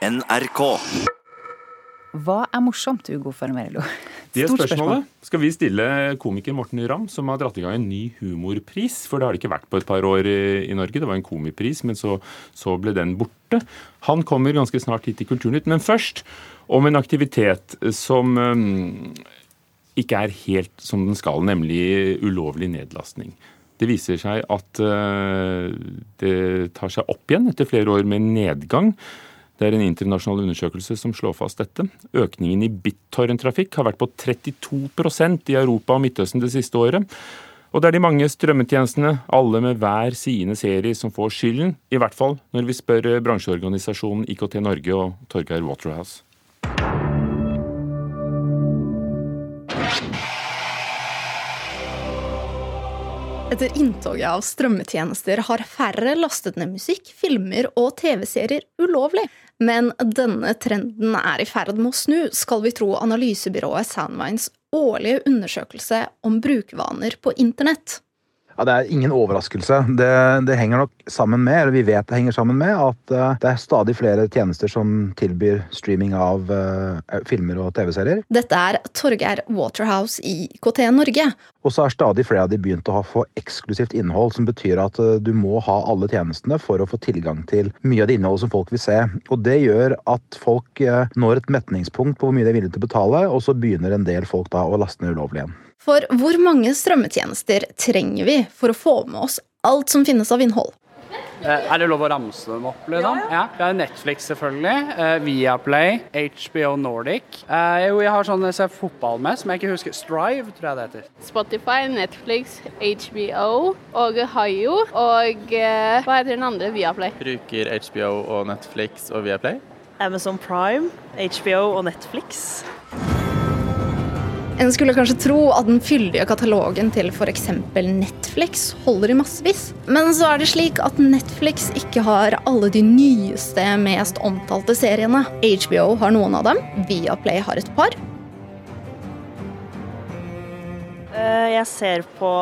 NRK. Hva er morsomt, Ugo Fermerello? Det er spørsmålet. Skal vi stille komiker Morten Ramm, som har dratt i gang en ny humorpris? For det har det ikke vært på et par år i Norge. Det var en komipris, men så, så ble den borte. Han kommer ganske snart hit til Kulturnytt. Men først om en aktivitet som um, ikke er helt som den skal, nemlig ulovlig nedlastning. Det viser seg at uh, det tar seg opp igjen etter flere år med nedgang. Det er en internasjonal undersøkelse som slår fast dette. Økningen i BitTorrent-trafikk har vært på 32% i Europa og Midtøsten det siste året. Og det er de mange strømmetjenestene, alle med hver sine serie, som får skylden. I hvert fall når vi spør bransjeorganisasjonen IKT Norge og Torgeir Waterhouse. Etter inntoget av strømmetjenester har færre lastet ned musikk, filmer og TV-serier ulovlig. Men denne trenden er i ferd med å snu, skal vi tro analysebyrået Sandvines årlige undersøkelse om brukervaner på internett. Ja, Det er ingen overraskelse. Det, det, henger nok sammen med, eller vi vet det henger sammen med, at uh, det er stadig flere tjenester som tilbyr streaming av uh, filmer og TV-serier. Dette er Torgeir Waterhouse i KT Norge. Og så har stadig flere av de begynt å få eksklusivt innhold, som betyr at uh, du må ha alle tjenestene for å få tilgang til mye av det innholdet som folk vil se. Og det gjør at folk når et metningspunkt på hvor mye de er villige til å betale, og så begynner en del folk da å laste ned ulovlig igjen. For hvor mange strømmetjenester trenger vi for å få med oss alt som finnes av innhold? Eh, er det lov å ramse dem opp, liksom? Ja. Vi har Netflix, selvfølgelig. Eh, Viaplay. HBO Nordic. Eh, jo, jeg har sånn jeg ser fotball med, som jeg ikke husker. Strive, tror jeg det heter. Spotify, Netflix, HBO og Hayo. Og hva heter den andre? Viaplay. Bruker HBO og Netflix og Viaplay. Amazon Prime, HBO og Netflix. En skulle kanskje tro at den fyldige katalogen til f.eks. Netflix holder i massevis. Men så er det slik at Netflix ikke har alle de nyeste, mest omtalte seriene. HBO har noen av dem. Viaplay har et par. Eh, jeg ser på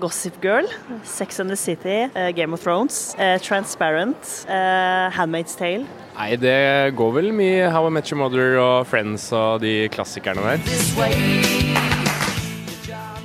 Gossip Girl, Sex and the City, eh, Game of Thrones, eh, Transparent, Handmaid's Tale. Nei, det går vel mye How I Met Your Mother og Friends og de klassikerne der.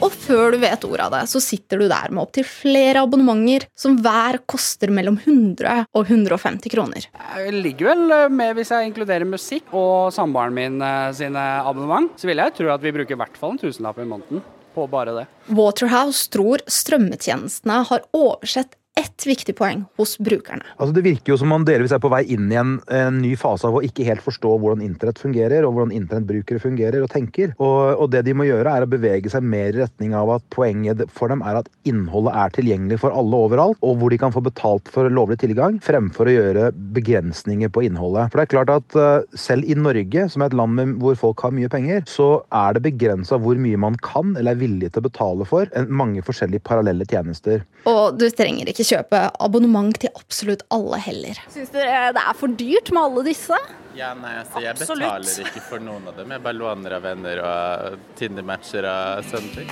Og før du vet ordet av det, så sitter du der med opptil flere abonnementer som hver koster mellom 100 og 150 kroner. Jeg ligger vel med hvis jeg inkluderer musikk og samboeren min eh, sine abonnement. Så vil jeg tro at vi bruker i hvert fall en tusenlapp i måneden på bare det. Waterhouse tror strømmetjenestene har oversett ett viktig poeng hos brukerne. Altså Det virker jo som man delvis er på vei inn i en, en ny fase av å ikke helt forstå hvordan internett fungerer, og hvordan internettbrukere fungerer og tenker. Og, og, det de må gjøre, er å bevege seg mer i retning av at poenget for dem er at innholdet er tilgjengelig for alle overalt, og hvor de kan få betalt for lovlig tilgang, fremfor å gjøre begrensninger på innholdet. For det er klart at uh, selv i Norge, som er et land med, hvor folk har mye penger, så er det begrensa hvor mye man kan eller er villig til å betale for en, mange forskjellige parallelle tjenester. Og du trenger ikke kjøpe abonnement til absolutt alle heller. Syns dere det er for dyrt med alle disse? Ja, nei, altså, Jeg absolutt. betaler ikke for noen av dem. Jeg bare låner av venner og Tinder-matcher og sånne ting.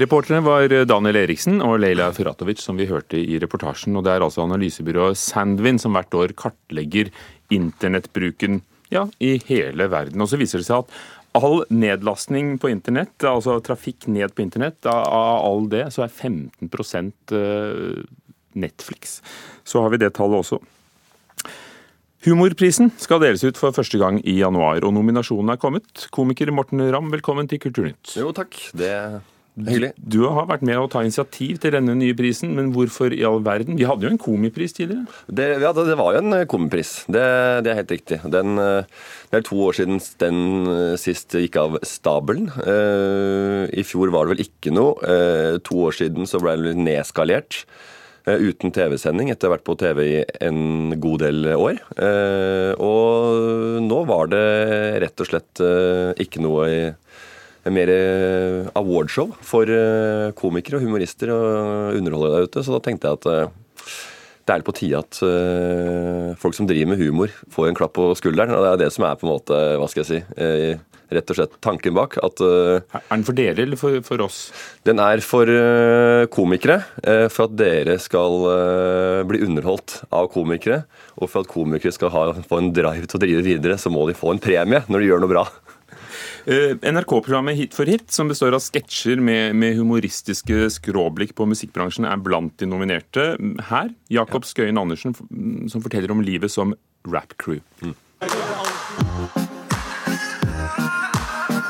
Reporterne var Daniel Eriksen og Leila Furatovic, som vi hørte i reportasjen. og Det er altså analysebyrået Sandvin som hvert år kartlegger internettbruken ja, i hele verden. Og så viser det seg at all nedlastning på internett, altså trafikk ned på internett, av all det, så er 15 eh, Netflix. Så har vi det tallet også. Humorprisen skal deles ut for første gang i januar, og nominasjonen er kommet. Komiker Morten Ramm, velkommen til Kulturnytt. Jo, takk. Det Hyggelig. Du har vært med å ta initiativ til denne nye prisen, men hvorfor i all verden? Vi hadde jo en komipris tidligere? Det, ja, det var jo en eh, komipris. Det, det er helt riktig. Den, eh, det er to år siden den eh, sist gikk av stabelen. I fjor var det vel ikke noe. To år siden så ble den nedskalert. Uten TV-sending, etter å ha vært på TV i en god del år. Og nå var det rett og slett ikke noe i mer eh, awardshow for eh, komikere og humorister og underholdere der ute. Så da tenkte jeg at eh, det er på tide at folk som driver med humor, får en klapp på skulderen. Og det er det som er på en måte, hva skal jeg si, rett og slett tanken bak. At, er den for dere eller for, for oss? Den er for komikere. For at dere skal bli underholdt av komikere. Og for at komikere skal ha, få en drive til å drive videre, så må de få en premie når de gjør noe bra. NRK-programmet Hit for hit, som består av sketsjer med, med, humoristiske skråblikk på musikkbransjen, er blant de nominerte. Her Jakob Skøyen Andersen, som forteller om livet som rap-crew. Mm.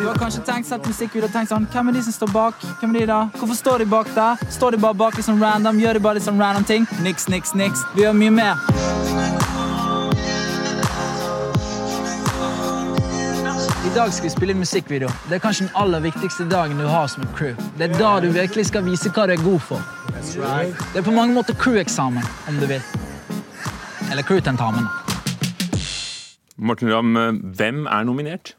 Du har kanskje tenkt sett musikkvideo og tenkt sånn Hvem er de som står bak? Hvem er de da? Hvorfor står de bak der? Står de bare bak liksom random? Gjør de bare liksom random ting? Niks, niks, niks. Vi gjør mye mer. I dag skal vi spille en musikkvideo. Det er kanskje den aller viktigste dagen du har som et crew. Det er da du virkelig skal vise hva du er god for. Det er på mange måter crew-eksamen, om du vil. Eller crew-tentamen. Morten Ramm, hvem er nominert?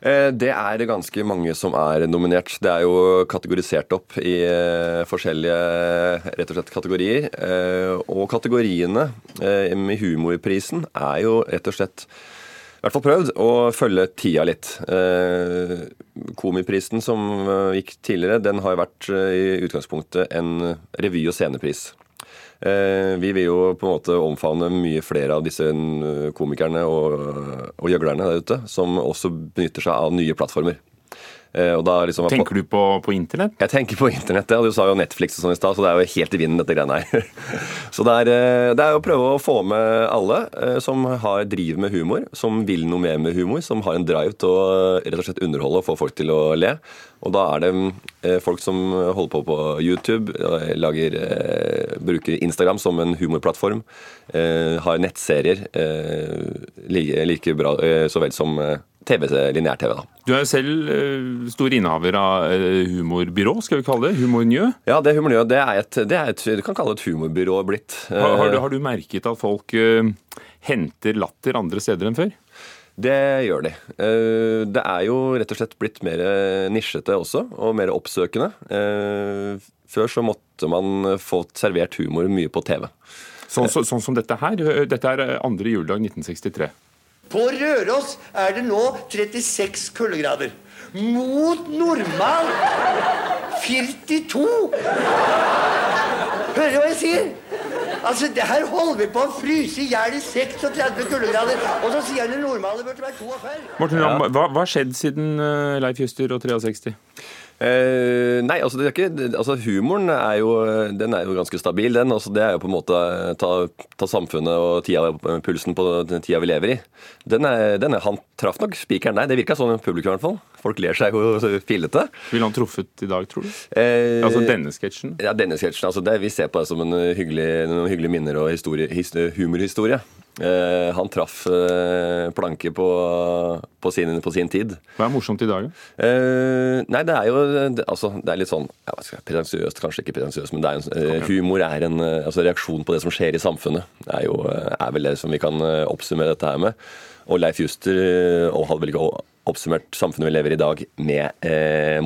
Eh, det er ganske mange som er nominert. Det er jo kategorisert opp i eh, forskjellige rett og slett kategorier. Eh, og kategoriene med humorprisen er jo rett og slett i hvert fall prøvd å følge tida litt. Komiprisen som gikk tidligere, den har vært i utgangspunktet en revy- og scenepris. Eh, vi vil jo på en måte omfavne mye flere av disse komikerne og, og gjøglerne der ute, som også benytter seg av nye plattformer. Eh, liksom, tenker du på, på, internett? Jeg tenker på internett, ja. Du sa jo Netflix og sånn i stad, så det er jo helt i vinden, dette greiene her. så det er, eh, det er å prøve å få med alle som har, driver med humor, som vil noe mer med humor, som har en drive til å rett og slett underholde og få folk til å le. Og da er det eh, folk som holder på på YouTube, eh, lager, eh, bruker Instagram som en humorplattform, har nettserier like bra så vel som TV, lineær-TV. da. Du er jo selv stor innehaver av humorbyrå, skal vi kalle det? Humornjø? Ja, det humornjø, det er et, det er et du kan kalle det et humorbyrå blitt. Har, har, du, har du merket at folk uh, henter latter andre steder enn før? Det gjør de. Eh, det er jo rett og slett blitt mer nisjete også, og mer oppsøkende. Eh, før så måtte man få servert humor mye på TV. Sånn, så, sånn som dette her. Dette er andre juledag 1963. På Røros er det nå 36 kuldegrader. Mot normal 42! Hører du hva jeg sier? Altså, det Her holder vi på å fryse i hjel i 36 kuldegrader, og så sier han det normale burde være 42. Morten, ja. hva har skjedd siden uh, Leif Juster og 63? Eh, nei, altså, det er ikke, altså humoren er jo, den er jo ganske stabil, den. Altså, det er jo på en måte ta, ta samfunnet og tida, pulsen på den tida vi lever i. Den er, den er, han traff nok spikeren der. Det virka sånn i publikum i hvert fall. Folk ler seg jo fillete. Ville han truffet i dag, tror du? Eh, altså denne sketsjen? Ja, denne sketsjen. Altså, det, vi ser på det som en hyggelig, noen hyggelige minner og historie, humorhistorie. Eh, han traff eh, planke på, på, sin, på, sin, tid. Hva er morsomt i dag, da? Eh, nei, det er jo det, altså, det er litt sånn ja, Pretensiøst, kanskje ikke pretensiøst, men er en, eh, humor er en altså, reaksjon på det som skjer i samfunnet. Det er, jo, er vel det som vi kan oppsummere dette her med. Og Leif Juster og hadde vel ikke oppsummert samfunnet vi lever i i dag med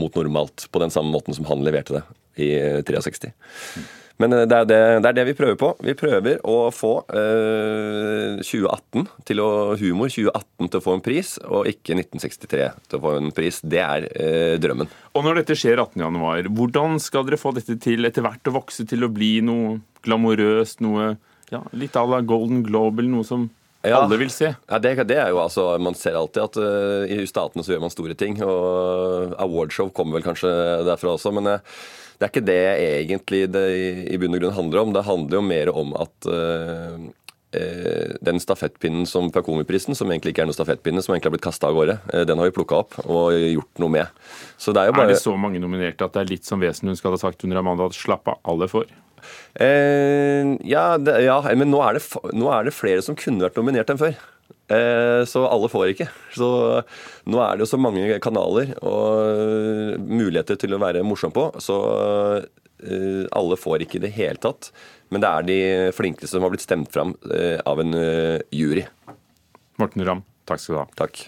mot normalt, på den samme måten som han leverte det i 63. Mm. Men eh, det er det, det er det, vi prøver på. Vi prøver å få eh, 2018 til å humor 2018 til å få en pris, og ikke 1963 til å få en pris. Det er eh, drømmen. Og når dette skjer 18.1, hvordan skal dere få dette til etter hvert å vokse til å bli noe glamorøst, noe ja, litt à la Golden Globe, eller noe som ja, alle vil se. Ja, det, det, er jo altså, Man ser alltid at uh, i statene så gjør man store ting. og Awardshow kommer vel kanskje derfra også. men uh, det er ikke det egentlig det i bunn og grunn handler om. Det handler jo mer om at uh, den stafettpinnen som Pakomi-prisen, som egentlig ikke er noen stafettpinne, som egentlig har blitt kasta av gårde, den har vi plukka opp og gjort noe med. Så det er, jo bare... er det så mange nominerte at det er litt som Vesen hun skal ha sagt under Amanda at slapp av, alle får? Eh, ja, det, ja, men nå er, det, nå er, det, flere som kunne vært nominert enn før. Eh, så alle får ikke. Så nå er det jo så mange kanaler og muligheter til å være morsom på, så eh, alle får ikke i det hele tatt. Men det er de flinkeste som har blitt stemt fram eh, av en jury. Morten Ramm, takk skal du ha. Takk.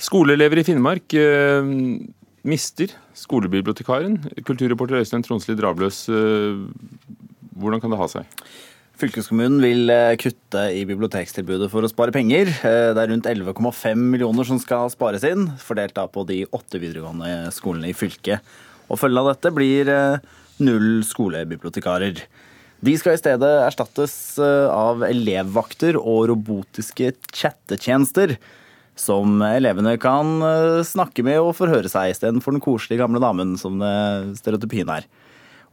Skoleelever i Finnmark mister skolebibliotekaren. Kulturreporter Øystein Tronsli Drabløs, eh, hvordan kan det ha seg? Fylkeskommunen vil eh, kutte i bibliotekstilbudet for å spare penger. Eh, det er rundt 11,5 millioner som skal spares inn, fordelt da på de åtte videregående skolene i fylket. Og Følgen av dette blir null skolebibliotekarer. De skal i stedet erstattes av elevvakter og robotiske chattetjenester. Som elevene kan snakke med og forhøre seg, istedenfor den koselige gamle damen som stereotypien er.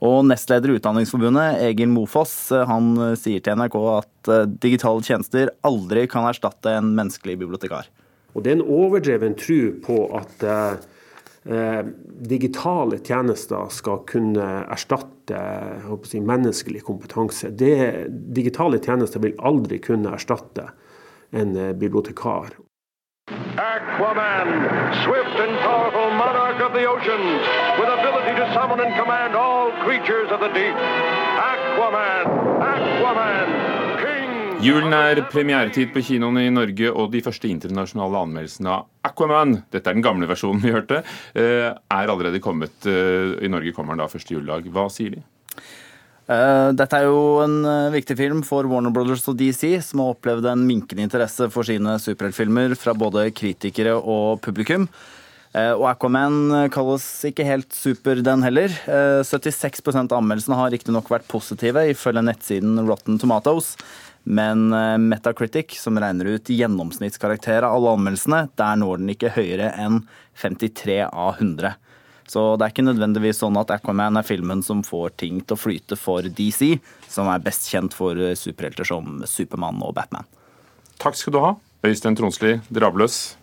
Og nestleder i Utdanningsforbundet, Egil Mofoss, eh, han eh, sier til NRK at eh, digitale tjenester aldri kan erstatte en menneskelig bibliotekar. Og Det er en overdreven tro på at eh, digitale tjenester skal kunne erstatte si, menneskelig kompetanse. Det, digitale tjenester vil aldri kunne erstatte en bibliotekar. Aquaman, swift and powerful monarch of the oceans, with ability to summon and command all creatures of the deep. Aquaman, Aquaman, king Julen er premieretid på kinoene i Norge, og de første internasjonale anmeldelsene av Aquaman, dette er den gamle versjonen vi hørte, eh, er allerede kommet. Eh, I Norge kommer den da første juledag. Hva sier de? Eh, dette er jo en eh, viktig film for Warner Brothers og DC, som har opplevd en minkende interesse for sine superheltfilmer fra både kritikere og publikum. Eh, og Aquaman kalles ikke helt super, den heller. 76 av anmeldelsene har riktignok vært positive, ifølge nettsiden Rotten Tomatoes. Men Metacritic, som regner ut gjennomsnittskarakter av alle anmeldelsene, der når den ikke høyere enn 53 av 100. Så det er ikke nødvendigvis sånn at Aquaman er filmen som får ting til å flyte for DC, som er best kjent for superhelter som Supermann og Batman. Takk skal du ha, Øystein Tronsli, Drabløs.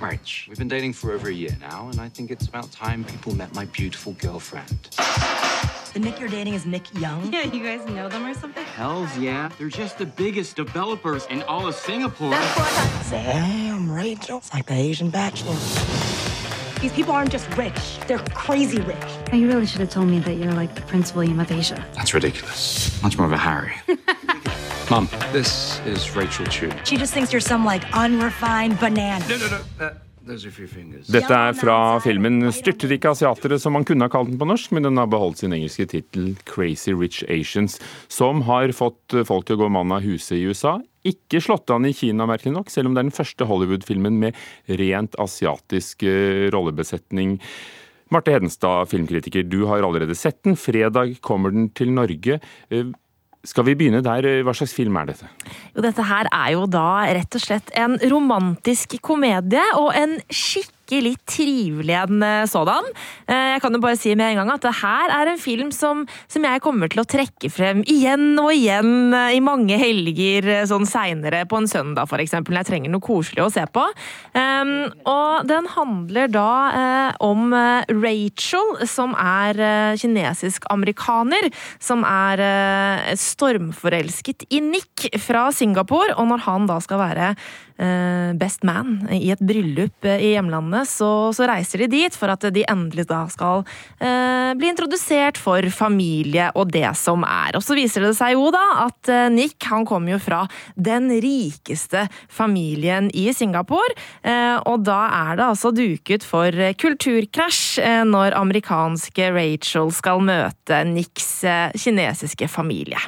March, we've been dating for over a year now, and I think it's about time people met my beautiful girlfriend. The Nick you're dating is Nick Young? Yeah, you guys know them or something? Hells yeah. They're just the biggest developers in all of Singapore. Damn, Rachel. It's like the Asian Bachelor. These people aren't just rich, they're crazy rich. Oh, you really should have told me that you're like the Prince William of Asia. That's ridiculous. Much more of a Harry. Mom, this is Rachel Chu. She just thinks you're some like unrefined banana. No, no, no. Uh, Dette er fra filmen 'Styrtrike asiatere', som man kunne ha kalt den på norsk, men den har beholdt sin engelske tittel 'Crazy Rich Asians', som har fått folk til å gå mann av huset i USA. Ikke slått an i Kina, merkelig nok, selv om det er den første Hollywood-filmen med rent asiatisk eh, rollebesetning. Marte Hedenstad, filmkritiker, du har allerede sett den. Fredag kommer den til Norge. Skal vi begynne der? Hva slags film er dette? Jo, dette her er jo da rett og slett en romantisk komedie og en skikkelig skikkelig trivelig en eh, sådan. Eh, jeg kan jo bare si med en gang at det her er en film som, som jeg kommer til å trekke frem igjen og igjen eh, i mange helger sånn seinere på en søndag, f.eks. Når jeg trenger noe koselig å se på. Og den handler da om Rachel, som er kinesisk-amerikaner, som er stormforelsket i Nick fra Singapore, og når han da skal være best man i et bryllup i hjemlandet så, så, reiser de dit for at de endelig da skal eh, bli introdusert for familie og det som er. Og så viser det seg jo da at eh, Nick han kommer jo fra den rikeste familien i Singapore, eh, og da er det altså duket for kulturkrasj eh, når amerikanske Rachel skal møte Nicks eh, kinesiske familie.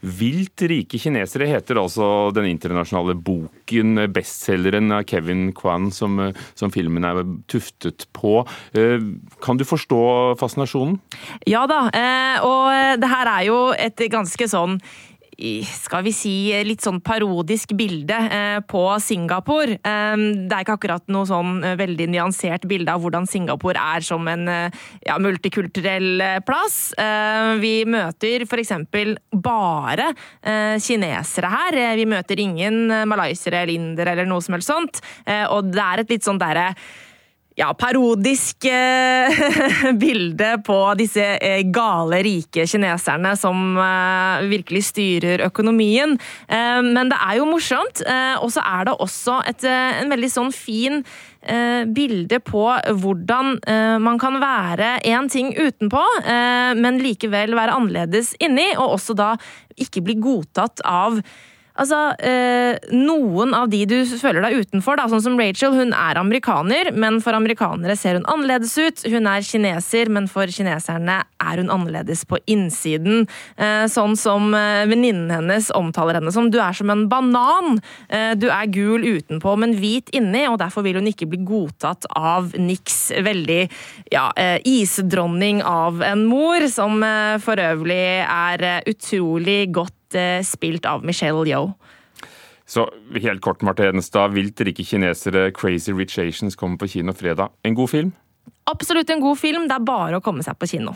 Vilt rike kinesere heter altså den internasjonale boken, bestselgeren av Kevin Kwan, som, som filmen er tuftet på. Eh, kan du forstå fascinasjonen? Ja da, eh, og det her er jo et ganske sånn skal vi si, litt sånn parodisk bilde eh, på Singapore. Eh, det er ikke akkurat noe sånn eh, veldig nyansert bilde av hvordan Singapore er som en ja, multikulturell plass. Vi møter f.eks. bare kinesere her. Vi møter ingen malaysere eller indere eller noe som helst sånt. Og det er et litt sånn derre ja, parodisk eh, bilde på disse eh, gale, rike kineserne som eh, virkelig styrer økonomien. Eh, men det er jo morsomt, eh, og så er det også et, eh, en veldig sånn fin bilde på hvordan man kan være én ting utenpå, men likevel være annerledes inni, og også da ikke bli godtatt av Altså, eh, Noen av de du føler deg utenfor, da, sånn som Rachel, hun er amerikaner, men for amerikanere ser hun annerledes ut. Hun er kineser, men for kineserne er hun annerledes på innsiden. Eh, sånn som eh, venninnen hennes omtaler henne som. Du er som en banan. Eh, du er gul utenpå, men hvit inni, og derfor vil hun ikke bli godtatt av Nix. Veldig ja, eh, isdronning av en mor, som eh, for øvrig er utrolig godt eh, spilt av Michelle Yeoh. Så helt kort, Marte Hedenstad. Vilt rike kinesere, Crazy Rich Asians kommer på kino fredag. En god film? Absolutt en god film. Det er bare å komme seg på kino.